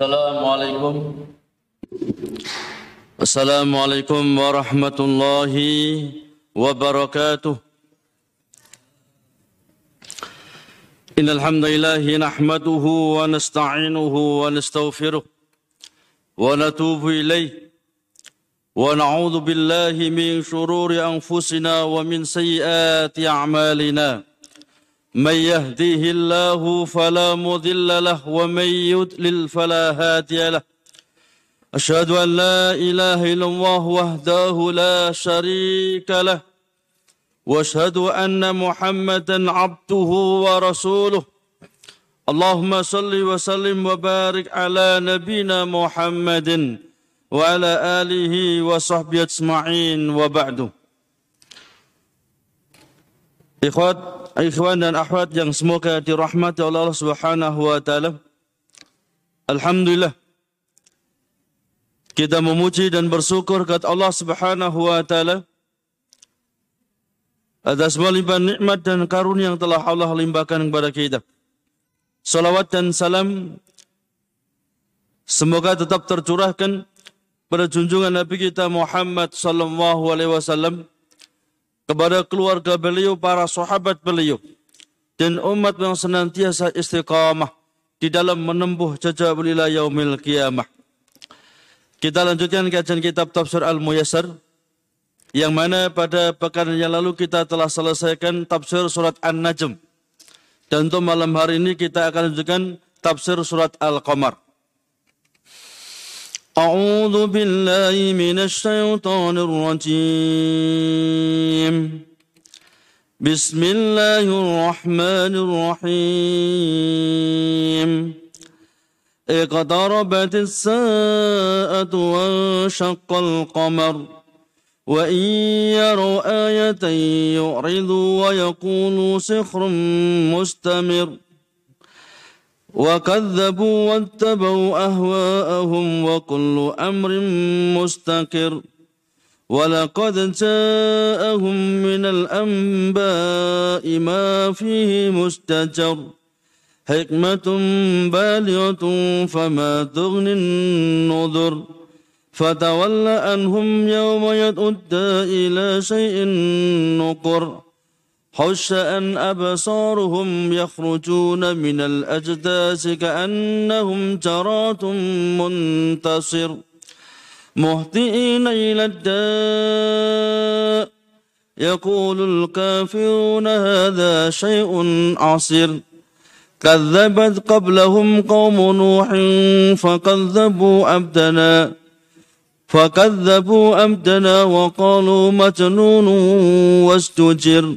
السلام عليكم السلام عليكم ورحمة الله وبركاته إن الحمد لله نحمده ونستعينه ونستغفره ونتوب إليه ونعوذ بالله من شرور أنفسنا ومن سيئات أعمالنا من يهديه الله فلا مضل له ومن يضلل فلا هادي له. أشهد أن لا إله إلا الله وحده لا شريك له وأشهد أن محمدا عبده ورسوله. اللهم صل وسلم وبارك على نبينا محمد وعلى آله وصحبه أجمعين. وبعد. Ikhwat, ikhwan dan akhwat yang semoga dirahmati oleh Allah Subhanahu wa taala. Alhamdulillah. Kita memuji dan bersyukur kepada Allah Subhanahu wa taala atas melimpah nikmat dan karunia yang telah Allah limpahkan kepada kita. Salawat dan salam semoga tetap tercurahkan pada junjungan Nabi kita Muhammad sallallahu alaihi wasallam kepada keluarga beliau, para sahabat beliau, dan umat yang senantiasa istiqamah di dalam menempuh jejak beliau yaumil kiamah. Kita lanjutkan kajian kitab tafsir Al-Muyassar yang mana pada pekan yang lalu kita telah selesaikan tafsir surat An-Najm. Dan untuk malam hari ini kita akan lanjutkan tafsir surat Al-Qamar. أعوذ بالله من الشيطان الرجيم. بسم الله الرحمن الرحيم. اقتربت الساعة وانشق القمر وإن يروا آية يعرضوا ويقولوا سحر مستمر. وكذبوا واتبعوا أهواءهم وكل أمر مستقر. ولقد جاءهم من الأنباء ما فيه مستجر. حكمة بالغة فما تغني النذر. فتول عنهم يوم يدعو إلى شيء نقر. حش أن أبصارهم يخرجون من الأجداث كأنهم جرات منتصر. مهطئين إلى الداء. يقول الكافرون هذا شيء عسير كذبت قبلهم قوم نوح فكذبوا عبدنا فكذبوا عبدنا وقالوا مجنون واستجر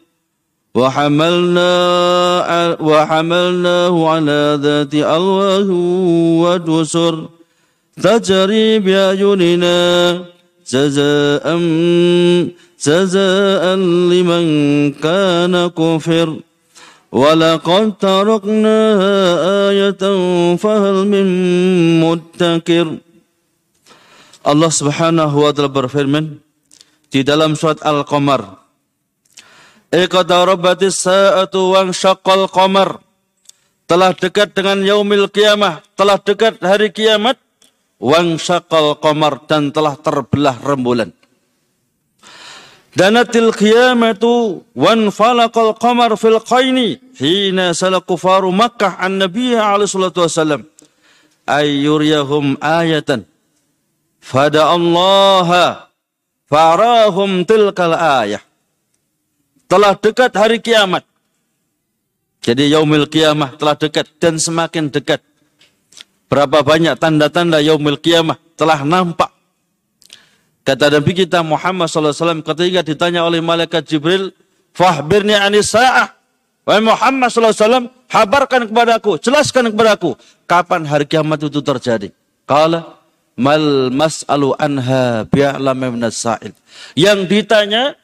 وحملنا وحملناه على ذات ألواه ودسر. تجري بأعيننا جزاء جزاء لمن كان كفر. ولقد تركناها آية فهل من مدكر. Allah Subhanahu wa taala berfirman di dalam surat Al-Qamar. Iqtarabatis sa'atu wa syaqqal qamar. Telah dekat dengan yaumil kiamah, telah dekat hari kiamat, wang syaqal qamar dan telah terbelah rembulan. Danatil qiyamatu wan falaqal qamar fil qaini hina salaku faru Makkah an Nabi alaihi salatu wasallam ayyuriyahum ayatan fada Allah farahum tilkal ayah telah dekat hari kiamat. Jadi yaumil kiamah telah dekat dan semakin dekat. Berapa banyak tanda-tanda yaumil kiamah telah nampak. Kata Nabi kita Muhammad SAW ketika ditanya oleh malaikat Jibril, Fahbirni anis sa'ah. Wahai Muhammad SAW, habarkan kepadaku, jelaskan kepadaku, kapan hari kiamat itu terjadi. Kala, mal mas'alu anha bi'alama minas sa'il. Yang ditanya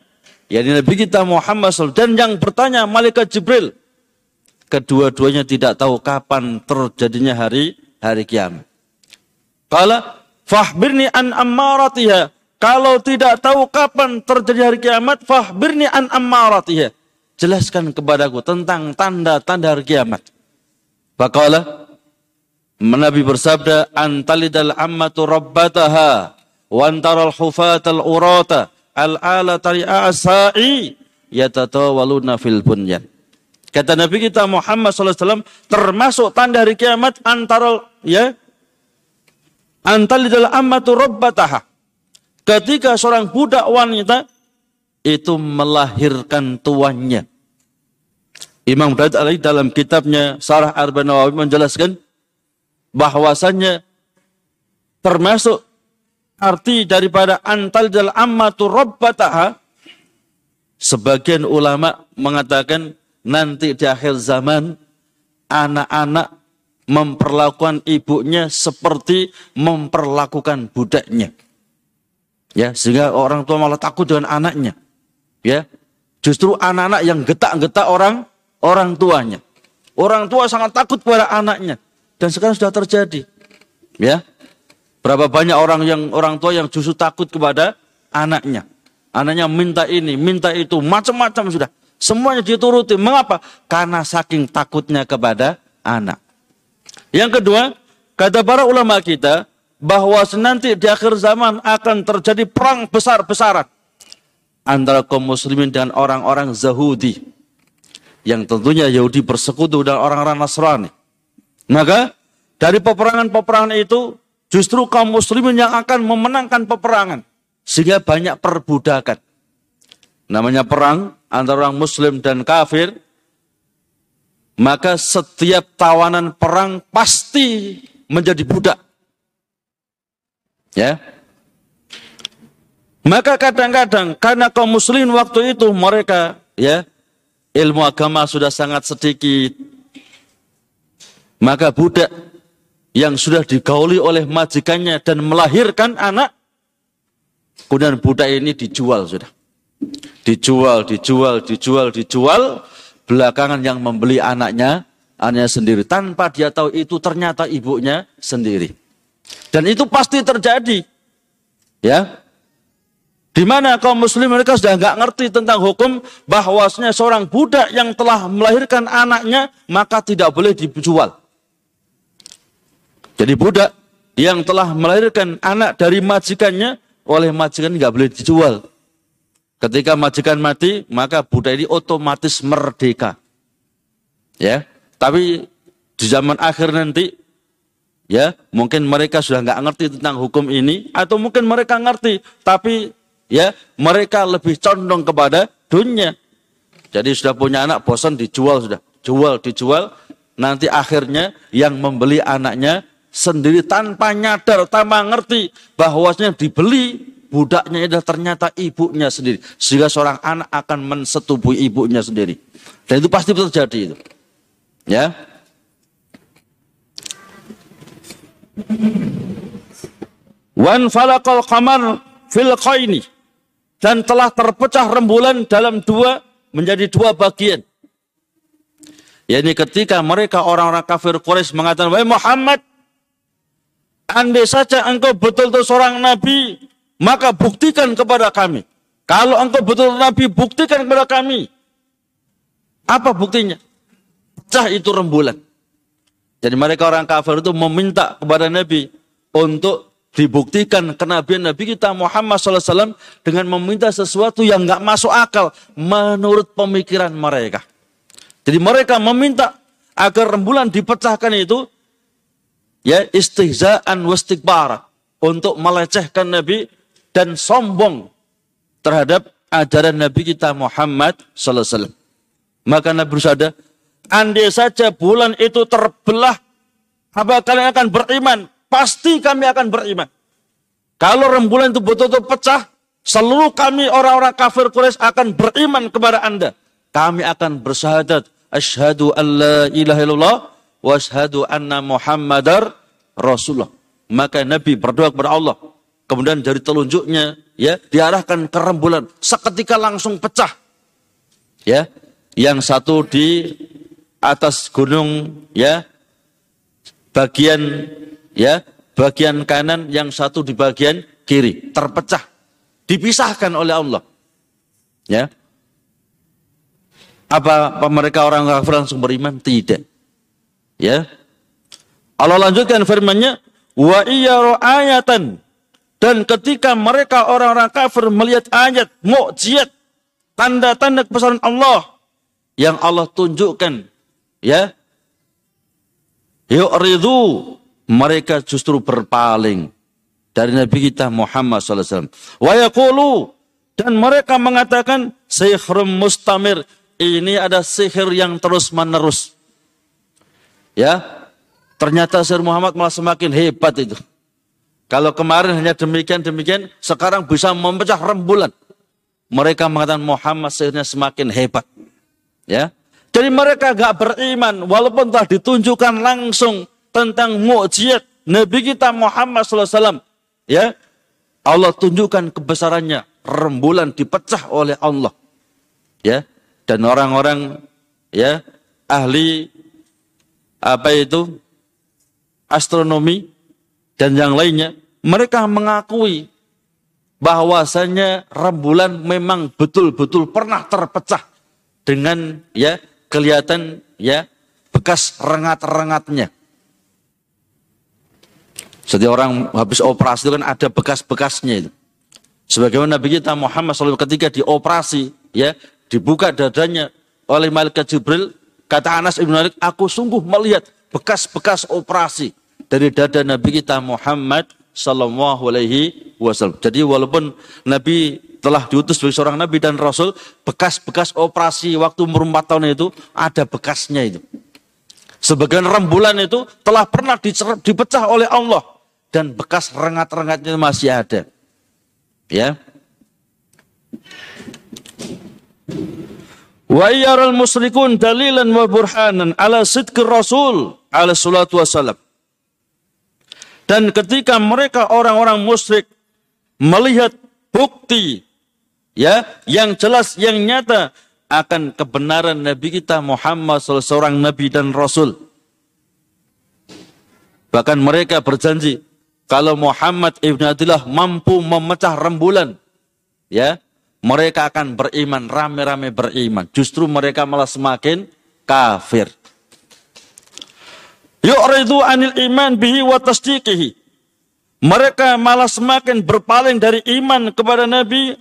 yakni Nabi kita Muhammad SAW dan yang bertanya malaikat Jibril kedua-duanya tidak tahu kapan terjadinya hari hari kiamat. Kala fahbirni an ammaratiha. Kalau tidak tahu kapan terjadi hari kiamat, fahbirni an ammaratiha. Jelaskan kepadaku tentang tanda-tanda hari kiamat. Faqala Nabi bersabda, "Antalidal ammatu rabbataha wa antaral hufatal urata al-ala asai yatatawaluna fil bunyan." Kata Nabi kita Muhammad SAW, termasuk tanda hari kiamat antara ya antalidal ammatu rabbataha. Ketika seorang budak wanita itu melahirkan tuannya. Imam Dawud alaih dalam kitabnya Sarah Arba'in Nawawi menjelaskan bahwasannya termasuk arti daripada antal dal ammatu rabbataha sebagian ulama mengatakan nanti di akhir zaman anak-anak memperlakukan ibunya seperti memperlakukan budaknya. Ya, sehingga orang tua malah takut dengan anaknya. Ya. Justru anak-anak yang getak-getak orang orang tuanya. Orang tua sangat takut kepada anaknya dan sekarang sudah terjadi. Ya. Berapa banyak orang yang orang tua yang justru takut kepada anaknya. Anaknya minta ini, minta itu, macam-macam sudah. Semuanya dituruti. Mengapa? Karena saking takutnya kepada anak. Yang kedua, kata para ulama kita, bahwa nanti di akhir zaman akan terjadi perang besar-besaran antara kaum muslimin dan orang-orang Zahudi yang tentunya Yahudi bersekutu dengan orang-orang Nasrani. Maka dari peperangan-peperangan itu justru kaum muslimin yang akan memenangkan peperangan. Sehingga banyak perbudakan. Namanya perang antara orang muslim dan kafir. Maka setiap tawanan perang pasti menjadi budak. Ya, maka kadang-kadang karena kaum muslimin waktu itu mereka ya ilmu agama sudah sangat sedikit. Maka budak yang sudah digauli oleh majikannya dan melahirkan anak, kemudian budak ini dijual sudah. Dijual, dijual, dijual, dijual, belakangan yang membeli anaknya, anaknya sendiri. Tanpa dia tahu itu ternyata ibunya sendiri. Dan itu pasti terjadi. Ya, di mana kaum muslim mereka sudah nggak ngerti tentang hukum bahwasanya seorang budak yang telah melahirkan anaknya maka tidak boleh dijual. Jadi budak yang telah melahirkan anak dari majikannya oleh majikan nggak boleh dijual. Ketika majikan mati maka budak ini otomatis merdeka. Ya, tapi di zaman akhir nanti ya mungkin mereka sudah nggak ngerti tentang hukum ini atau mungkin mereka ngerti tapi ya mereka lebih condong kepada dunia. Jadi sudah punya anak bosan dijual sudah, jual dijual, nanti akhirnya yang membeli anaknya sendiri tanpa nyadar, tanpa ngerti bahwasanya dibeli budaknya itu ternyata ibunya sendiri. Sehingga seorang anak akan mensetubuhi ibunya sendiri. Dan itu pasti terjadi itu. Ya. Wan falakal kamar fil qaini dan telah terpecah rembulan dalam dua menjadi dua bagian. yakni ketika mereka orang-orang kafir Quraisy mengatakan, "Wahai Muhammad, andai saja engkau betul-betul seorang nabi, maka buktikan kepada kami. Kalau engkau betul, nabi, buktikan kepada kami." Apa buktinya? Pecah itu rembulan. Jadi mereka orang kafir itu meminta kepada Nabi untuk dibuktikan kenabian Nabi kita Muhammad SAW dengan meminta sesuatu yang nggak masuk akal menurut pemikiran mereka. Jadi mereka meminta agar rembulan dipecahkan itu ya istihzaan wastikbar untuk melecehkan Nabi dan sombong terhadap ajaran Nabi kita Muhammad SAW. Maka Nabi bersabda, andai saja bulan itu terbelah, apa kalian akan beriman? pasti kami akan beriman. Kalau rembulan itu betul-betul pecah, seluruh kami orang-orang kafir Quraisy akan beriman kepada Anda. Kami akan bersyahadat, asyhadu an la ilaha illallah wa asyhadu anna Muhammadar Rasulullah. Maka Nabi berdoa kepada Allah. Kemudian dari telunjuknya ya diarahkan ke rembulan. Seketika langsung pecah. Ya, yang satu di atas gunung ya bagian ya bagian kanan yang satu di bagian kiri terpecah dipisahkan oleh Allah ya apa, apa mereka orang kafir langsung beriman tidak ya Allah lanjutkan firman-Nya wa iya ayatan dan ketika mereka orang-orang kafir melihat ayat mukjizat tanda-tanda kebesaran Allah yang Allah tunjukkan ya yu'ridu mereka justru berpaling dari Nabi kita Muhammad SAW. Wa yaqulu dan mereka mengatakan sihrum mustamir. Ini ada sihir yang terus menerus. Ya, ternyata sihir Muhammad malah semakin hebat itu. Kalau kemarin hanya demikian demikian, sekarang bisa memecah rembulan. Mereka mengatakan Muhammad sihirnya semakin hebat. Ya, jadi mereka gak beriman walaupun telah ditunjukkan langsung tentang mukjizat Nabi kita Muhammad SAW. Ya, Allah tunjukkan kebesarannya. Rembulan dipecah oleh Allah. Ya, dan orang-orang ya ahli apa itu astronomi dan yang lainnya mereka mengakui bahwasanya rembulan memang betul-betul pernah terpecah dengan ya kelihatan ya bekas rengat-rengatnya. Setiap orang habis operasi itu kan ada bekas-bekasnya itu. Sebagaimana Nabi kita Muhammad SAW ketika dioperasi, ya dibuka dadanya oleh malaikat Jibril, kata Anas ibn Malik, aku sungguh melihat bekas-bekas operasi dari dada Nabi kita Muhammad Sallallahu Alaihi Wasallam. Jadi walaupun Nabi telah diutus sebagai seorang Nabi dan Rasul, bekas-bekas operasi waktu umur 4 tahun itu ada bekasnya itu. Sebagian rembulan itu telah pernah dipecah oleh Allah dan bekas rengat-rengatnya masih ada. Ya. Wa yaral musyrikun dalilan wa burhanan ala sidqi Rasul ala salatu wassalam. Dan ketika mereka orang-orang musyrik melihat bukti ya yang jelas yang nyata akan kebenaran Nabi kita Muhammad seorang nabi dan rasul. Bahkan mereka berjanji kalau Muhammad ibn Abdullah mampu memecah rembulan, ya, mereka akan beriman, rame-rame beriman. Justru mereka malah semakin kafir. Yu'ridu anil iman bihi wa tasdiqihi. Mereka malah semakin berpaling dari iman kepada Nabi,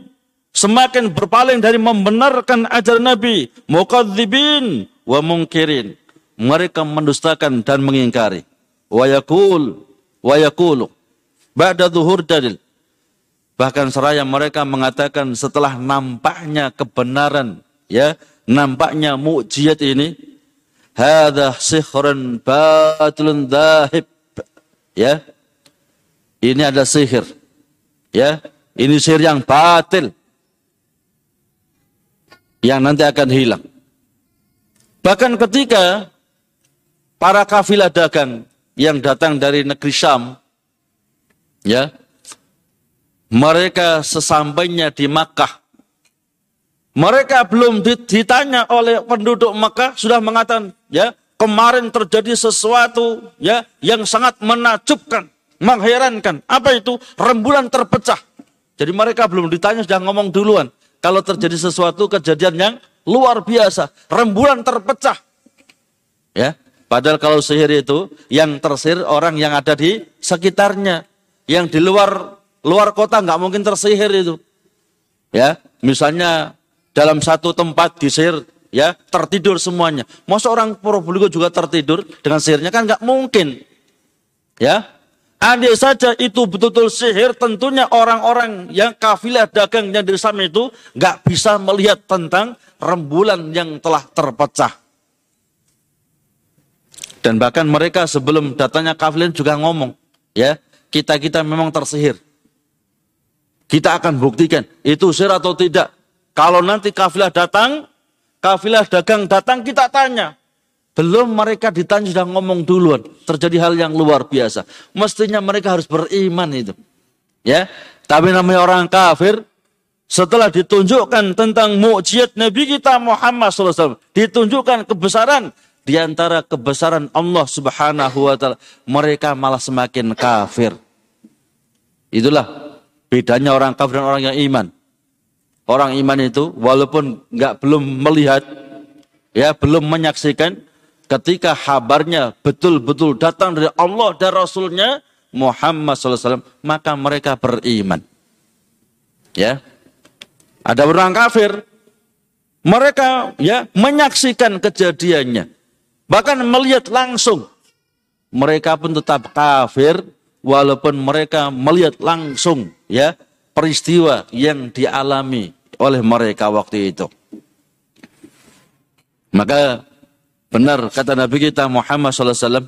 semakin berpaling dari membenarkan ajaran Nabi, mukadzibin wa mungkirin. Mereka mendustakan dan mengingkari. Wa yakul wa yakulu Ba'da zuhur dalil. Bahkan seraya mereka mengatakan setelah nampaknya kebenaran, ya, nampaknya mukjizat ini, hadza sihrun batilun dahib. Ya. Ini ada sihir. Ya, ini sihir yang batil. Yang nanti akan hilang. Bahkan ketika para kafilah dagang yang datang dari negeri Syam ya mereka sesampainya di Makkah. Mereka belum ditanya oleh penduduk Makkah sudah mengatakan ya kemarin terjadi sesuatu ya yang sangat menakjubkan mengherankan. Apa itu? Rembulan terpecah. Jadi mereka belum ditanya sudah ngomong duluan. Kalau terjadi sesuatu kejadian yang luar biasa rembulan terpecah. Ya padahal kalau sihir itu yang tersihir orang yang ada di sekitarnya. Yang di luar luar kota nggak mungkin tersihir itu. Ya, misalnya dalam satu tempat disihir ya tertidur semuanya. Masa orang Probolinggo juga tertidur dengan sihirnya kan nggak mungkin. Ya, Andai saja itu betul-betul sihir, tentunya orang-orang yang kafilah dagang yang di sana itu nggak bisa melihat tentang rembulan yang telah terpecah. Dan bahkan mereka sebelum datangnya kafilah juga ngomong, ya kita-kita memang tersihir. Kita akan buktikan itu sihir atau tidak. Kalau nanti kafilah datang, kafilah dagang datang, kita tanya. Belum mereka ditanya sudah ngomong duluan. Terjadi hal yang luar biasa. Mestinya mereka harus beriman itu. Ya, tapi namanya orang kafir setelah ditunjukkan tentang mukjizat Nabi kita Muhammad SAW, ditunjukkan kebesaran di antara kebesaran Allah Subhanahu wa taala, mereka malah semakin kafir. Itulah bedanya orang kafir dan orang yang iman. Orang iman itu walaupun nggak belum melihat ya belum menyaksikan ketika kabarnya betul-betul datang dari Allah dan Rasulnya Muhammad SAW, maka mereka beriman. Ya, ada orang kafir, mereka ya menyaksikan kejadiannya, bahkan melihat langsung. Mereka pun tetap kafir, walaupun mereka melihat langsung ya peristiwa yang dialami oleh mereka waktu itu. Maka Benar kata Nabi kita Muhammad SAW.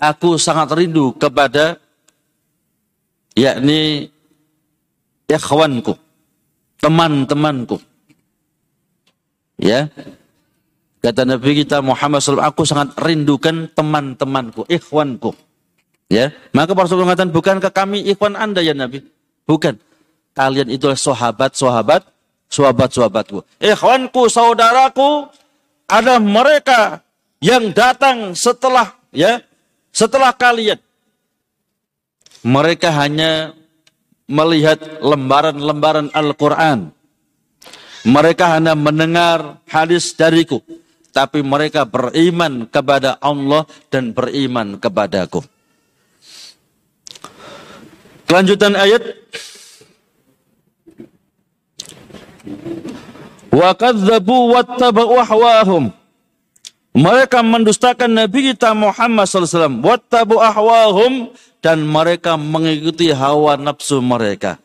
Aku sangat rindu kepada yakni ikhwanku, teman-temanku. Ya. Kata Nabi kita Muhammad SAW, aku sangat rindukan teman-temanku, ikhwanku. Ya, maka Rasulullah mengatakan, bukankah kami ikhwan anda ya Nabi? Bukan. Kalian itulah sahabat-sahabat, sahabat-sahabatku. Ikhwanku, saudaraku, ada mereka yang datang setelah ya setelah kalian mereka hanya melihat lembaran-lembaran Al-Quran. Mereka hanya mendengar hadis dariku. Tapi mereka beriman kepada Allah dan beriman kepadaku. Kelanjutan ayat. Wa kadzabu wattaba'u ahwahum. Mereka mendustakan Nabi kita Muhammad SAW. Wattabu ahwahum. Dan mereka mengikuti hawa nafsu mereka.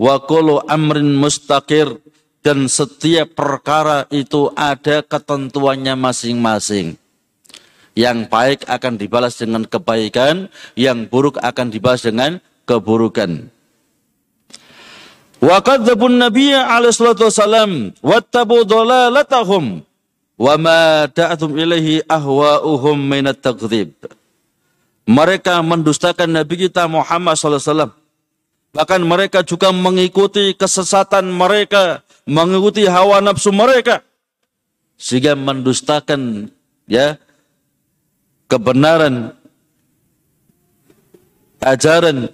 Wa kulu amrin mustaqir. Dan setiap perkara itu ada ketentuannya masing-masing. Yang baik akan dibalas dengan kebaikan. Yang buruk akan dibalas dengan keburukan. Wa kadzabun nabiyya alaihi salatu wasalam wattabu dhalalatahum wa ma da'atum ilaihi ahwa'uhum minat takdzib. Mereka mendustakan Nabi kita Muhammad SAW. Bahkan mereka juga mengikuti kesesatan mereka, mengikuti hawa nafsu mereka. Sehingga mendustakan ya kebenaran ajaran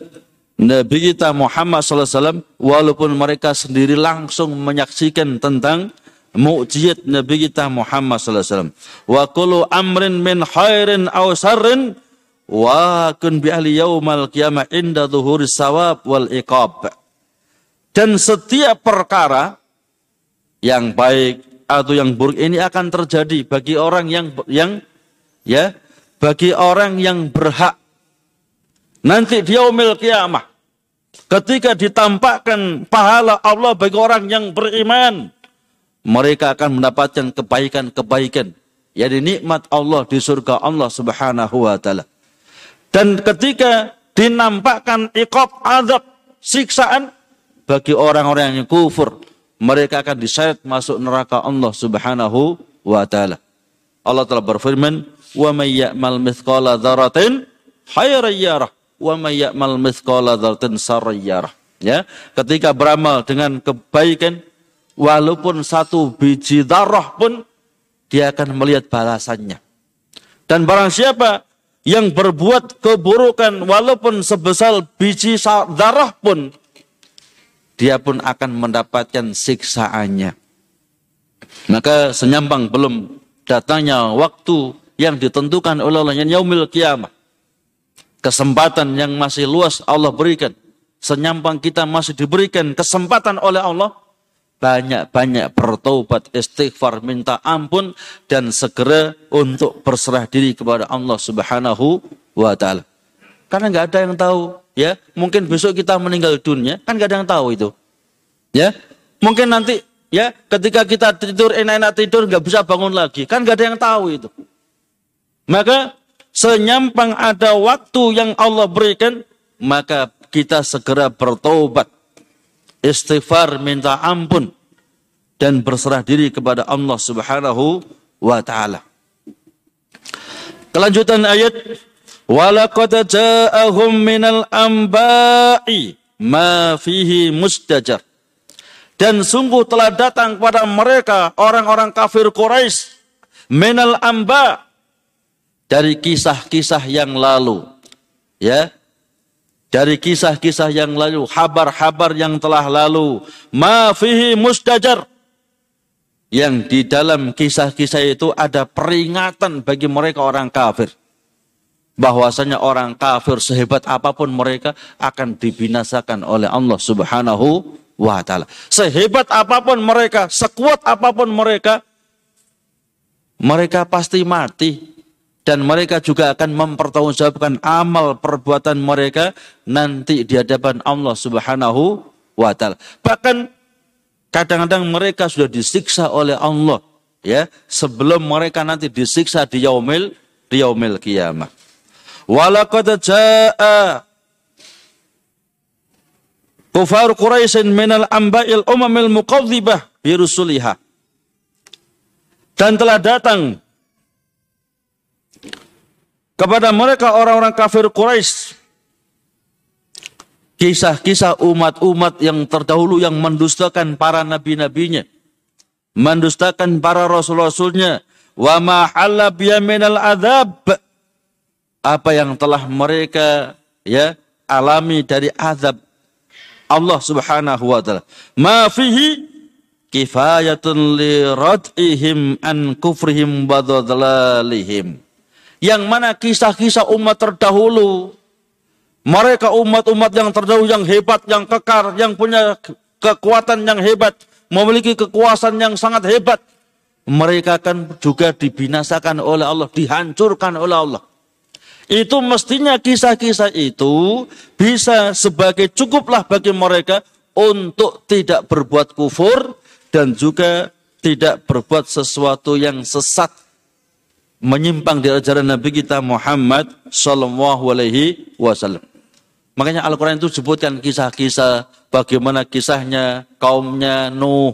Nabi kita Muhammad SAW walaupun mereka sendiri langsung menyaksikan tentang mukjizat Nabi kita Muhammad SAW. Wa kullu amrin min khairin aw sarrin wa kun bi ahli yaumal qiyamah inda dhuhuri sawab wal iqab. Dan setiap perkara yang baik atau yang buruk ini akan terjadi bagi orang yang yang ya bagi orang yang berhak Nanti di yaumil kiamah. Ketika ditampakkan pahala Allah bagi orang yang beriman. Mereka akan mendapatkan kebaikan-kebaikan. Jadi nikmat Allah di surga Allah subhanahu wa ta'ala. Dan ketika dinampakkan iqab azab siksaan bagi orang-orang yang kufur. Mereka akan diseret masuk neraka Allah subhanahu wa ta'ala. Allah telah berfirman, وَمَنْ يَأْمَلْ مِثْقَالَ ذَرَةٍ خَيْرًا يَرَهُ wa may mithqala dzarratin. Ya, ketika beramal dengan kebaikan walaupun satu biji darah pun dia akan melihat balasannya. Dan barang siapa yang berbuat keburukan walaupun sebesar biji darah pun dia pun akan mendapatkan siksaannya. Maka senyampang belum datangnya waktu yang ditentukan oleh Allah yang yaumil kiamah kesempatan yang masih luas Allah berikan. Senyampang kita masih diberikan kesempatan oleh Allah. Banyak-banyak bertobat, istighfar, minta ampun. Dan segera untuk berserah diri kepada Allah subhanahu wa ta'ala. Karena nggak ada yang tahu. ya Mungkin besok kita meninggal dunia. Kan nggak ada yang tahu itu. ya Mungkin nanti ya ketika kita tidur enak-enak tidur nggak bisa bangun lagi. Kan nggak ada yang tahu itu. Maka senyampang ada waktu yang Allah berikan, maka kita segera bertobat, istighfar, minta ampun, dan berserah diri kepada Allah Subhanahu wa taala. Kelanjutan ayat walaqad ja'ahum minal amba'i ma fihi mustajar. Dan sungguh telah datang kepada mereka orang-orang kafir Quraisy minal amba dari kisah-kisah yang lalu. Ya, dari kisah-kisah yang lalu, habar-habar yang telah lalu, ma fihi musdajar. Yang di dalam kisah-kisah itu ada peringatan bagi mereka orang kafir. Bahwasanya orang kafir sehebat apa pun mereka akan dibinasakan oleh Allah subhanahu wa ta'ala. Sehebat apa pun mereka, sekuat apa pun mereka, mereka pasti mati dan mereka juga akan mempertanggungjawabkan amal perbuatan mereka nanti di hadapan Allah Subhanahu wa taala. Bahkan kadang-kadang mereka sudah disiksa oleh Allah ya sebelum mereka nanti disiksa di yaumil di yaumil kiamah. Walaqad jaa kufar Quraisy minal amba'il umamil muqadzibah bi rusuliha. Dan telah datang kepada mereka orang-orang kafir Quraisy. Kisah-kisah umat-umat yang terdahulu yang mendustakan para nabi-nabinya mendustakan para rasul-rasulnya. Wa ma halla minal adzab apa yang telah mereka ya alami dari azab Allah Subhanahu wa taala. Ma fihi kifayatun li rad'ihim an kufrihim wa yang mana kisah-kisah umat terdahulu. Mereka umat-umat yang terdahulu yang hebat, yang kekar, yang punya kekuatan yang hebat, memiliki kekuasaan yang sangat hebat. Mereka akan juga dibinasakan oleh Allah, dihancurkan oleh Allah. Itu mestinya kisah-kisah itu bisa sebagai cukuplah bagi mereka untuk tidak berbuat kufur dan juga tidak berbuat sesuatu yang sesat menyimpang di ajaran Nabi kita Muhammad Sallallahu Alaihi Wasallam. Makanya Al-Quran itu sebutkan kisah-kisah bagaimana kisahnya kaumnya Nuh,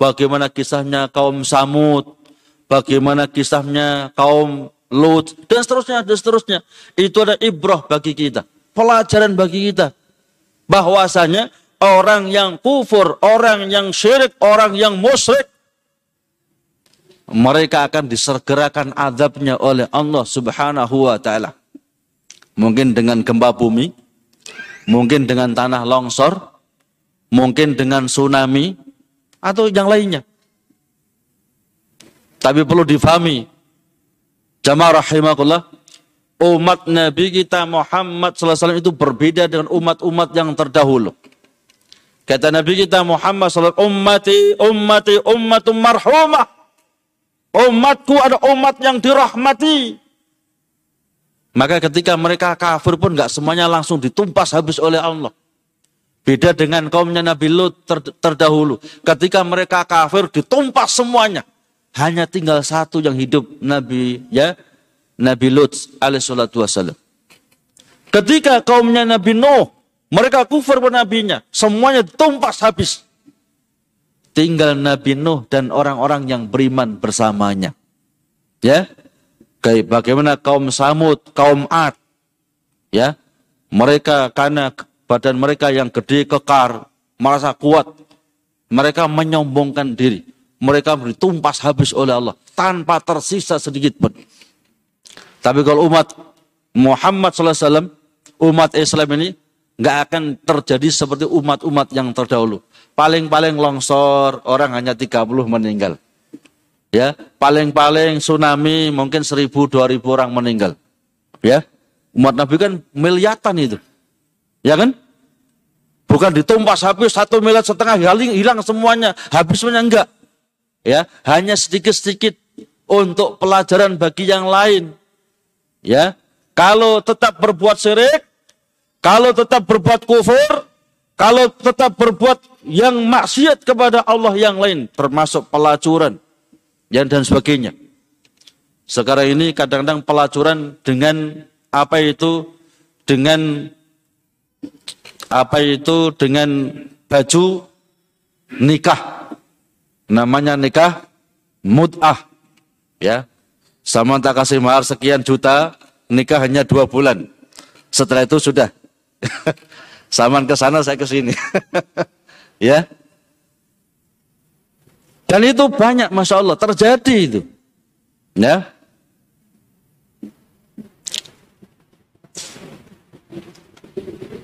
bagaimana kisahnya kaum Samud, bagaimana kisahnya kaum Lut, dan seterusnya, dan seterusnya. Itu ada ibrah bagi kita, pelajaran bagi kita. Bahwasanya orang yang kufur, orang yang syirik, orang yang musyrik, mereka akan disergerakan azabnya oleh Allah Subhanahu wa taala. Mungkin dengan gempa bumi, mungkin dengan tanah longsor, mungkin dengan tsunami atau yang lainnya. Tapi perlu difahami, jamaah rahimakumullah, umat Nabi kita Muhammad SAW itu berbeda dengan umat-umat yang terdahulu. Kata Nabi kita Muhammad SAW, ummati, ummati, ummatum marhumah. Umatku ada umat yang dirahmati. Maka ketika mereka kafir pun nggak semuanya langsung ditumpas habis oleh Allah. Beda dengan kaumnya Nabi Lut ter, terdahulu. Ketika mereka kafir ditumpas semuanya. Hanya tinggal satu yang hidup Nabi ya Nabi Lut alaihissalatu wassalam. Ketika kaumnya Nabi Nuh mereka kufur nabinya, semuanya ditumpas habis tinggal Nabi Nuh dan orang-orang yang beriman bersamanya. Ya. Kayak bagaimana kaum Samud, kaum Ad. Ya. Mereka karena badan mereka yang gede kekar, merasa kuat. Mereka menyombongkan diri. Mereka ditumpas habis oleh Allah tanpa tersisa sedikit pun. Tapi kalau umat Muhammad SAW, umat Islam ini nggak akan terjadi seperti umat-umat yang terdahulu. Paling-paling longsor, orang hanya 30 meninggal. Ya, paling-paling tsunami mungkin 1000 2000 orang meninggal. Ya. Umat Nabi kan miliatan itu. Ya kan? Bukan ditumpas habis satu miliar setengah hilang, hilang semuanya, habis semuanya enggak. Ya, hanya sedikit-sedikit untuk pelajaran bagi yang lain. Ya, kalau tetap berbuat syirik, kalau tetap berbuat kufur, kalau tetap berbuat yang maksiat kepada Allah yang lain, termasuk pelacuran dan dan sebagainya. Sekarang ini kadang-kadang pelacuran dengan apa itu dengan apa itu dengan baju nikah. Namanya nikah mut'ah. Ya. Sama tak kasih mahar sekian juta, nikah hanya dua bulan. Setelah itu sudah. Saman ke sana, saya ke sini. ya. Dan itu banyak, masya Allah, terjadi itu. Ya.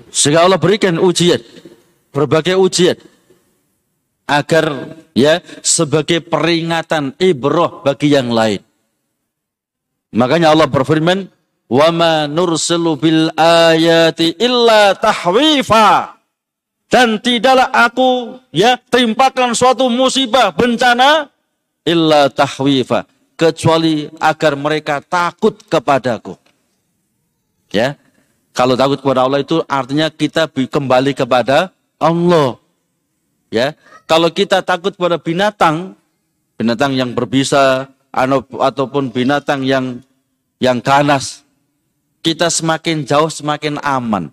Sehingga Allah berikan ujian, berbagai ujian agar ya sebagai peringatan ibroh bagi yang lain. Makanya Allah berfirman, "Wa ma nursilu bil ayati illa tahwifa." Dan tidaklah aku ya timpakan suatu musibah bencana illa tahwifa kecuali agar mereka takut kepadaku. Ya, kalau takut kepada Allah itu artinya kita kembali kepada Allah. Ya, kalau kita takut kepada binatang, binatang yang berbisa ataupun binatang yang yang ganas, kita semakin jauh semakin aman.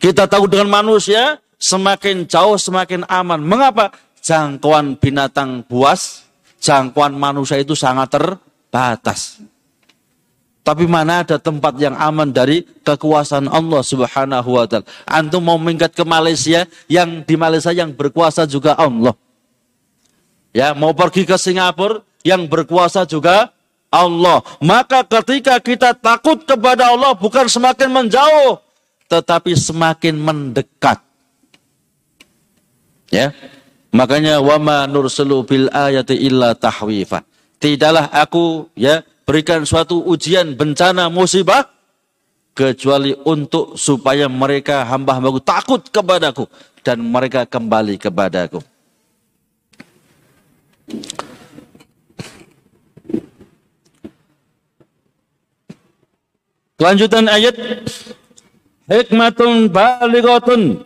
Kita takut dengan manusia, semakin jauh semakin aman. Mengapa? Jangkauan binatang buas, jangkauan manusia itu sangat terbatas. Tapi mana ada tempat yang aman dari kekuasaan Allah Subhanahu wa taala. Antum mau minggat ke Malaysia, yang di Malaysia yang berkuasa juga Allah. Ya, mau pergi ke Singapura, yang berkuasa juga Allah. Maka ketika kita takut kepada Allah bukan semakin menjauh, tetapi semakin mendekat. Ya. Makanya wama nursulu bil ayati illa tahwifa. Tidaklah aku ya berikan suatu ujian, bencana, musibah, kecuali untuk supaya mereka hamba-hambaku takut kepadaku dan mereka kembali kepadaku. Kelanjutan ayat hikmatun balighatun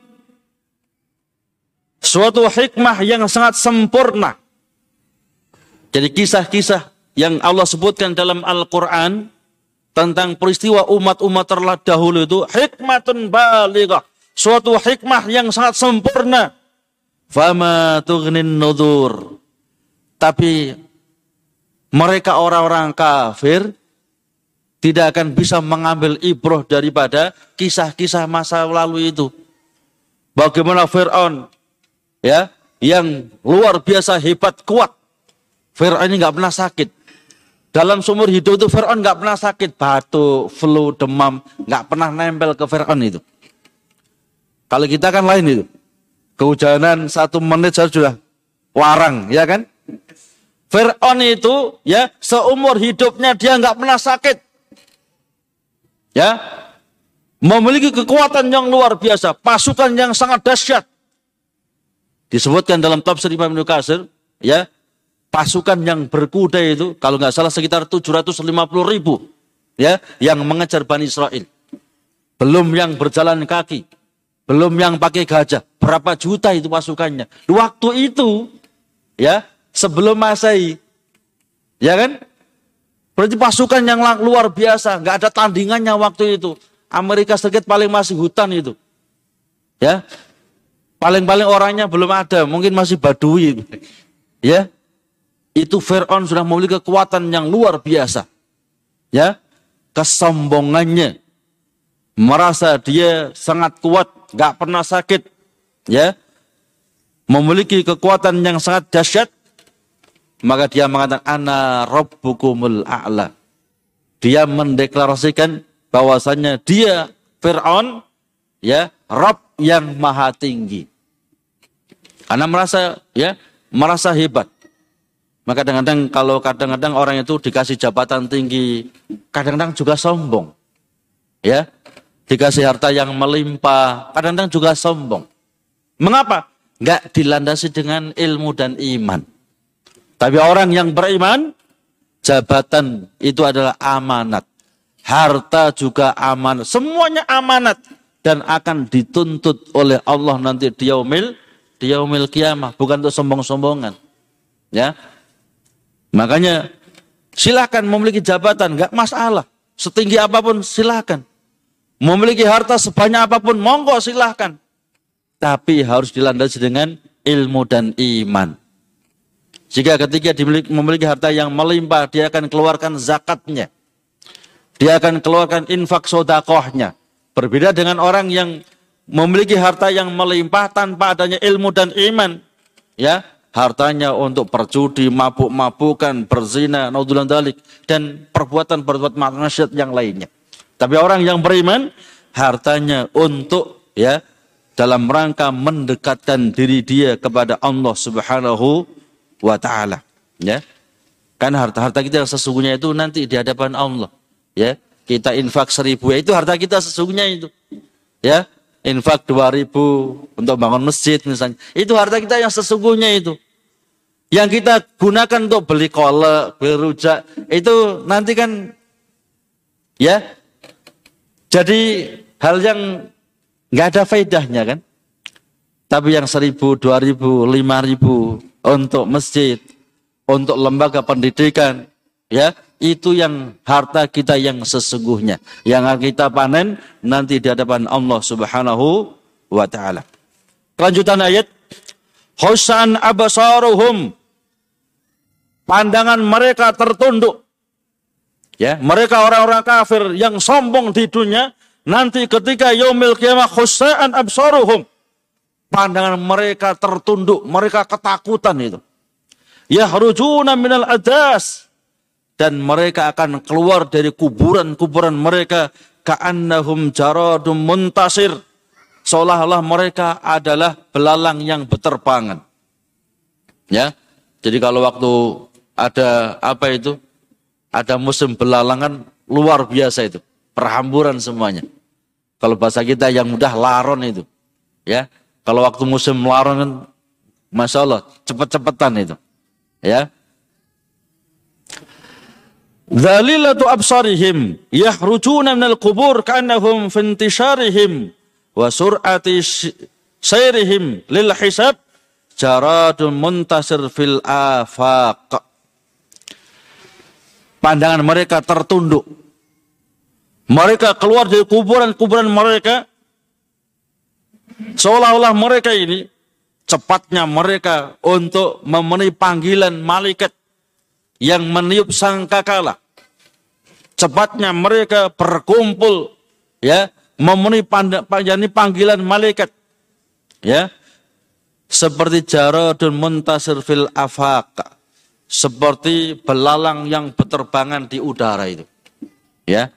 suatu hikmah yang sangat sempurna. Jadi kisah-kisah yang Allah sebutkan dalam Al-Quran tentang peristiwa umat-umat terdahulu itu hikmatun balighah. Suatu hikmah yang sangat sempurna. Fama tughnin nudur. Tapi mereka orang-orang kafir tidak akan bisa mengambil ibroh daripada kisah-kisah masa lalu itu. Bagaimana Fir'aun ya yang luar biasa hebat kuat. Fir'aun ini nggak pernah sakit. Dalam sumur hidup itu Fir'aun nggak pernah sakit, batuk, flu, demam, nggak pernah nempel ke Fir'aun itu. Kalau kita kan lain itu. Kehujanan satu menit saja sudah warang, ya kan? Fir'aun itu ya seumur hidupnya dia nggak pernah sakit. Ya, memiliki kekuatan yang luar biasa, pasukan yang sangat dahsyat. Disebutkan dalam tafsir Imam Nukasir, ya, pasukan yang berkuda itu kalau nggak salah sekitar 750 ribu ya yang mengejar Bani Israel. Belum yang berjalan kaki, belum yang pakai gajah. Berapa juta itu pasukannya? Waktu itu ya sebelum Masehi ya kan? Berarti pasukan yang luar biasa, nggak ada tandingannya waktu itu. Amerika Serikat paling masih hutan itu. Ya. Paling-paling orangnya belum ada, mungkin masih badui. Ya, itu Fir'aun sudah memiliki kekuatan yang luar biasa. Ya, kesombongannya. Merasa dia sangat kuat, gak pernah sakit. Ya, memiliki kekuatan yang sangat dahsyat. Maka dia mengatakan, Ana Rabbukumul A'la. Dia mendeklarasikan bahwasannya dia Fir'aun, ya, Rabb yang maha tinggi. Karena merasa, ya, merasa hebat. Maka kadang-kadang kalau kadang-kadang orang itu dikasih jabatan tinggi, kadang-kadang juga sombong. Ya, dikasih harta yang melimpah, kadang-kadang juga sombong. Mengapa? Enggak dilandasi dengan ilmu dan iman. Tapi orang yang beriman, jabatan itu adalah amanat. Harta juga amanat. Semuanya amanat. Dan akan dituntut oleh Allah nanti di yaumil, di yaumil kiamah. Bukan untuk sombong-sombongan. Ya, Makanya silahkan memiliki jabatan, nggak masalah. Setinggi apa pun silahkan. Memiliki harta sebanyak apa pun, monggo silahkan. Tapi harus dilandasi dengan ilmu dan iman. Jika ketika dimiliki, memiliki harta yang melimpah, dia akan keluarkan zakatnya. Dia akan keluarkan infak sodakohnya. Berbeda dengan orang yang memiliki harta yang melimpah tanpa adanya ilmu dan iman. Ya, hartanya untuk perjudi, mabuk-mabukan, berzina, naudzubillah dalik dan perbuatan-perbuatan maksiat yang lainnya. Tapi orang yang beriman hartanya untuk ya dalam rangka mendekatkan diri dia kepada Allah Subhanahu wa taala, ya. Kan harta-harta kita yang sesungguhnya itu nanti di hadapan Allah, ya. Kita infak seribu, ya itu harta kita sesungguhnya itu. Ya, infak dua ribu untuk bangun masjid misalnya. Itu harta kita yang sesungguhnya itu. Yang kita gunakan untuk beli kolek, beli rujak, itu nanti kan ya jadi hal yang nggak ada faedahnya kan. Tapi yang seribu, dua ribu, lima ribu untuk masjid, untuk lembaga pendidikan, ya. Itu yang harta kita yang sesungguhnya. Yang kita panen nanti di hadapan Allah Subhanahu wa taala. Kelanjutan ayat. Husan abasaruhum pandangan mereka tertunduk. Ya mereka orang-orang kafir yang sombong di dunia nanti ketika yaumil kiamah khusaan absaruhum pandangan mereka tertunduk mereka ketakutan itu. Yahrujuna minal adas. Dan mereka akan keluar dari kuburan-kuburan mereka. Ka'annahum jaradum muntasir. Seolah-olah mereka adalah belalang yang berterbangan. Ya jadi kalau waktu ada apa itu? Ada musim belalangan luar biasa itu. Perhamburan semuanya. Kalau bahasa kita yang mudah laron itu. Ya kalau waktu musim laron kan masya Allah cepet-cepetan itu ya Dzalilatu absarihim yahrujuna minal qubur ka'annahum fintisharihim wa sur'ati sayrihim lil hisab jaradun muntasir fil afaq. Pandangan mereka tertunduk. Mereka keluar dari kuburan-kuburan mereka seolah-olah mereka ini cepatnya mereka untuk memenuhi panggilan malaikat yang meniup sangkakala. Cepatnya mereka berkumpul ya memenuhi panjani panggilan malaikat ya. Seperti jaradun muntasir fil afaq seperti belalang yang berterbangan di udara itu ya.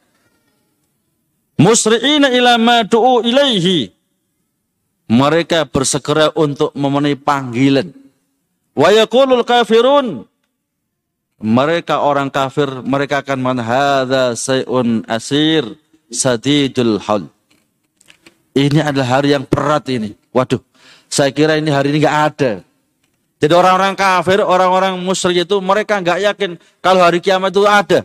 Musri'ina ila ma du'u ilaihi mereka bersegera untuk memenuhi panggilan. Wa yaqulul kafirun. Mereka orang kafir mereka akan manhada sayun asir sadidul hal. Ini adalah hari yang berat ini. Waduh saya kira ini hari ini nggak ada. Jadi orang-orang kafir orang-orang musyrik itu mereka nggak yakin kalau hari kiamat itu ada.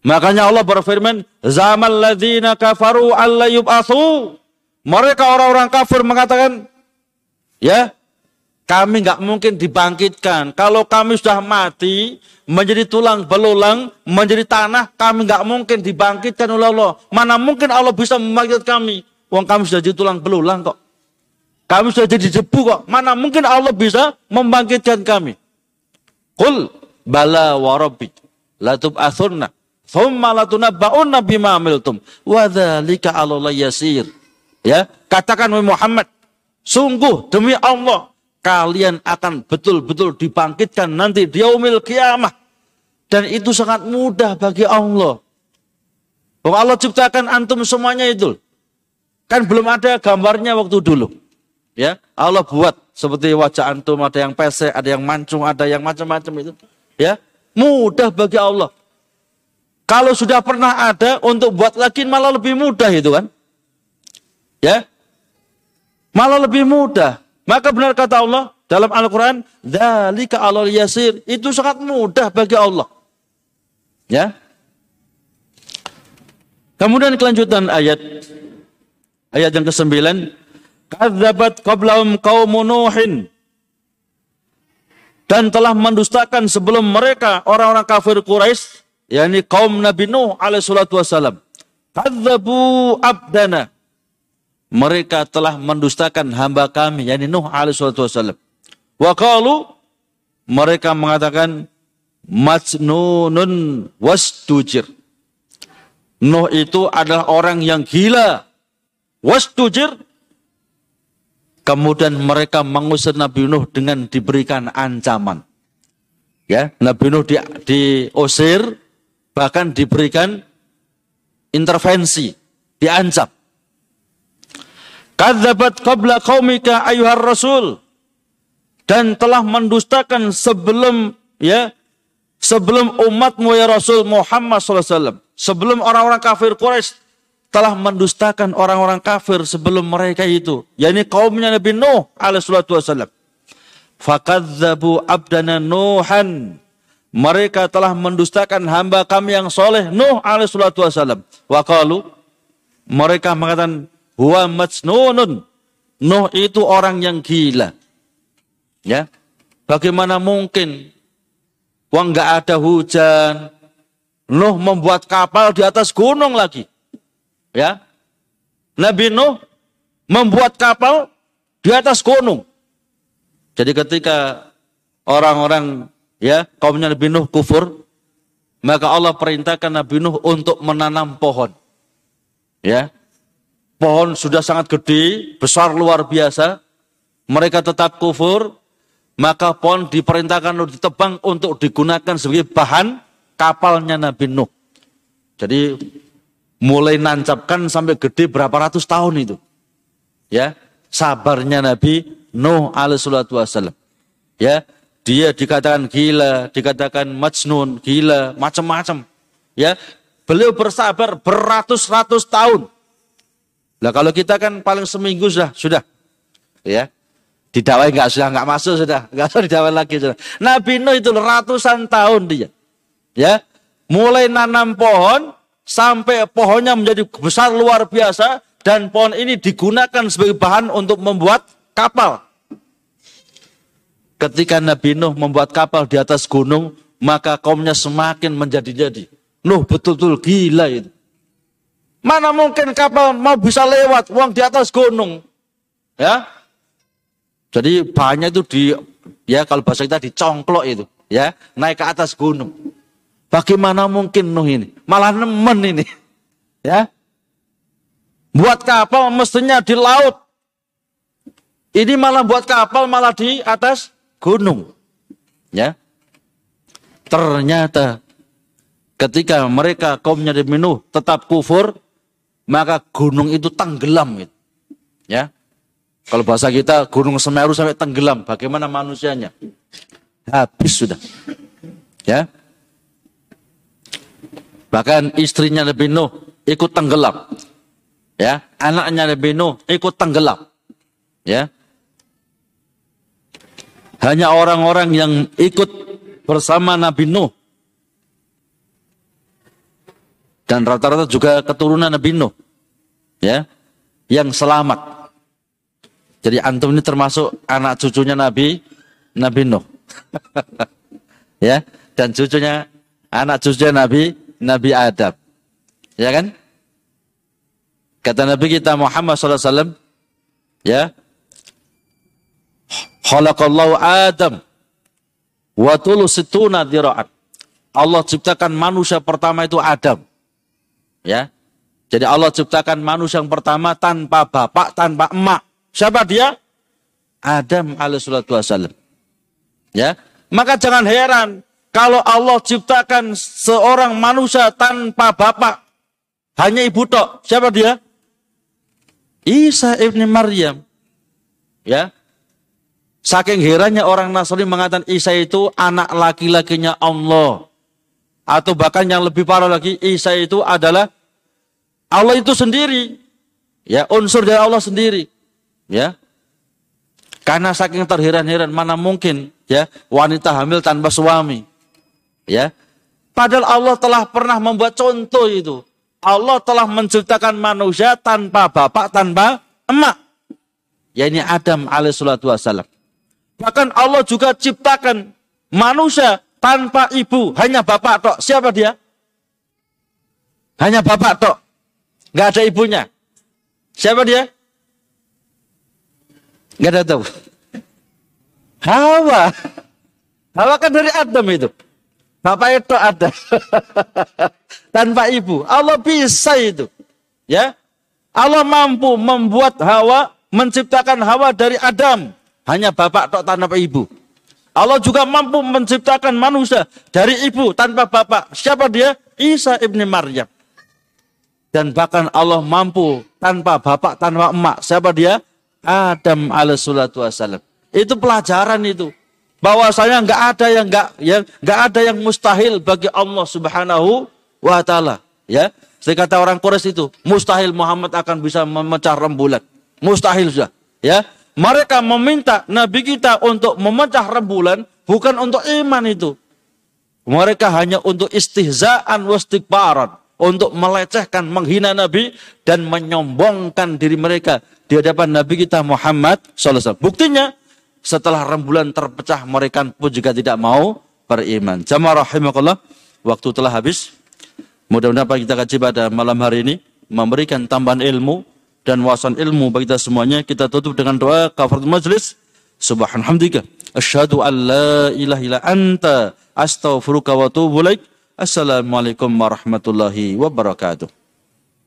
Makanya Allah berfirman zaman ladina kafaru alla yub'atsu mereka orang-orang kafir mengatakan ya kami nggak mungkin dibangkitkan. Kalau kami sudah mati, menjadi tulang belulang, menjadi tanah, kami nggak mungkin dibangkitkan oleh Allah. Mana mungkin Allah bisa membangkitkan kami? Uang kami sudah jadi tulang belulang kok. Kami sudah jadi debu kok. Mana mungkin Allah bisa membangkitkan kami? Kul bala warabbi latub asurna. Thumma latunabba'unna bima amiltum. Wadhalika Allah yasir. Ya, katakan Muhammad, sungguh demi Allah kalian akan betul-betul dibangkitkan nanti di yaumil kiamah. Dan itu sangat mudah bagi Allah. Bahwa Allah ciptakan antum semuanya itu. Kan belum ada gambarnya waktu dulu. Ya, Allah buat seperti wajah antum ada yang pesek, ada yang mancung, ada yang macam-macam itu. Ya, mudah bagi Allah. Kalau sudah pernah ada untuk buat lagi malah lebih mudah itu kan. Ya. Malah lebih mudah. Maka benar kata Allah dalam Al-Quran, Dalika alal yasir. Itu sangat mudah bagi Allah. Ya. Kemudian kelanjutan ayat. Ayat yang ke-9. Kadzabat qablahum qaumun Nuhin. Dan telah mendustakan sebelum mereka orang-orang kafir Quraisy, yakni kaum Nabi Nuh alaihi salatu wasalam. Kadzabu abdana mereka telah mendustakan hamba kami yakni Nuh alaihi wasallam. Wa qalu mereka mengatakan majnunun wasdujir. Nuh itu adalah orang yang gila. Wasdujir. Kemudian mereka mengusir Nabi Nuh dengan diberikan ancaman. Ya, Nabi Nuh di, diusir bahkan diberikan intervensi, diancam. Kadzabat qabla qaumika ayuhar rasul. Dan telah mendustakan sebelum ya sebelum umatmu ya Rasul Muhammad SAW sebelum orang-orang kafir Quraisy telah mendustakan orang-orang kafir sebelum mereka itu. Yakni kaumnya Nabi Nuh alaihissalatu wassalam fakadzabu abdana Nuhan. Mereka telah mendustakan hamba kami yang soleh Nuh alaihissalatu wassalam waqalu mereka mengatakan huwa majnunun Nuh itu orang yang gila Ya, bagaimana mungkin uang nggak ada hujan, Nuh membuat kapal di atas gunung lagi. Ya, Nabi Nuh membuat kapal di atas gunung. Jadi ketika orang-orang ya kaumnya Nabi Nuh kufur, maka Allah perintahkan Nabi Nuh untuk menanam pohon. Ya, pohon sudah sangat gede, besar luar biasa. Mereka tetap kufur, maka pohon diperintahkan untuk ditebang untuk digunakan sebagai bahan kapalnya Nabi Nuh. Jadi mulai nancapkan sampai gede berapa ratus tahun itu. Ya, sabarnya Nabi Nuh alaihissalatu wassalam. Ya, dia dikatakan gila, dikatakan majnun, gila, macam-macam. Ya, beliau bersabar beratus-ratus tahun. Lah kalau kita kan paling seminggu sudah, sudah. Ya, Didakwai nggak sudah nggak masuk sudah, nggak usah didakwai lagi sudah. Nabi Nuh itu ratusan tahun dia, ya, mulai nanam pohon sampai pohonnya menjadi besar luar biasa dan pohon ini digunakan sebagai bahan untuk membuat kapal. Ketika Nabi Nuh membuat kapal di atas gunung, maka kaumnya semakin menjadi-jadi. Nuh betul-betul gila itu. Mana mungkin kapal mau bisa lewat uang di atas gunung? Ya, jadi bahannya itu di ya kalau bahasa kita dicongklok itu, ya, naik ke atas gunung. Bagaimana mungkin Nuh ini? Malah nemen ini. Ya. Buat kapal mestinya di laut. Ini malah buat kapal malah di atas gunung. Ya. Ternyata ketika mereka kaumnya Nabi Nuh tetap kufur, maka gunung itu tenggelam gitu. Ya. Kalau bahasa kita Gunung Semeru sampai tenggelam, bagaimana manusianya? Habis sudah. Ya. Bahkan istrinya Nabi Nuh ikut tenggelam. Ya, anaknya Nabi Nuh ikut tenggelam. Ya. Hanya orang-orang yang ikut bersama Nabi Nuh dan rata-rata juga keturunan Nabi Nuh ya yang selamat jadi antum ini termasuk anak cucunya Nabi Nabi Nuh. ya, dan cucunya anak cucunya Nabi Nabi Adam. Ya kan? Kata Nabi kita Muhammad SAW, ya, Khalaqallahu Adam wa situna. Allah ciptakan manusia pertama itu Adam. Ya. Jadi Allah ciptakan manusia yang pertama tanpa bapak, tanpa emak. Siapa dia? Adam alaihissalatu wassalam. Ya. Maka jangan heran kalau Allah ciptakan seorang manusia tanpa bapak. Hanya ibu tok. Siapa dia? Isa ibni Maryam. Ya. Saking herannya orang Nasrani mengatakan Isa itu anak laki-lakinya Allah. Atau bahkan yang lebih parah lagi, Isa itu adalah Allah itu sendiri. Ya, unsur dari Allah sendiri. Ya. Karena saking terheran-heran mana mungkin ya wanita hamil tanpa suami. Ya. Padahal Allah telah pernah membuat contoh itu. Allah telah menciptakan manusia tanpa bapak, tanpa emak. Ya ini Adam alaihissalatu wassalam. Bahkan Allah juga ciptakan manusia tanpa ibu, hanya bapak tok. Siapa dia? Hanya bapak tok. Gak ada ibunya. Siapa dia? Gak ada tahu. Hawa. Hawa kan dari Adam itu. Bapak itu ada. Tanpa ibu. Allah bisa itu. Ya. Allah mampu membuat Hawa, menciptakan Hawa dari Adam. Hanya bapak tok tanpa ibu. Allah juga mampu menciptakan manusia dari ibu tanpa bapak. Siapa dia? Isa ibni Maryam. Dan bahkan Allah mampu tanpa bapak, tanpa emak. Siapa dia? Adam alaihissalatu wassalam. Itu pelajaran itu. Bahwasanya nggak ada yang nggak yang nggak ada yang mustahil bagi Allah Subhanahu wa taala. Ya. Saya kata orang Quraisy itu, mustahil Muhammad akan bisa memecah rembulan. Mustahil sudah. Ya. Mereka meminta Nabi kita untuk memecah rembulan bukan untuk iman itu. Mereka hanya untuk istihzaan wastikbaran. Untuk melecehkan, menghina Nabi dan menyombongkan diri mereka di hadapan Nabi kita Muhammad SAW. Buktinya setelah rembulan terpecah mereka pun juga tidak mau beriman. Jamaah rahimakallah, waktu telah habis. Mudah-mudahan kita kaji pada malam hari ini memberikan tambahan ilmu dan wawasan ilmu bagi kita semuanya. Kita tutup dengan doa kafaratul majlis. Subhanallah. Asyhadu an la ilaha illa anta astaghfiruka wa atubu ilaik. Assalamualaikum warahmatullahi wabarakatuh.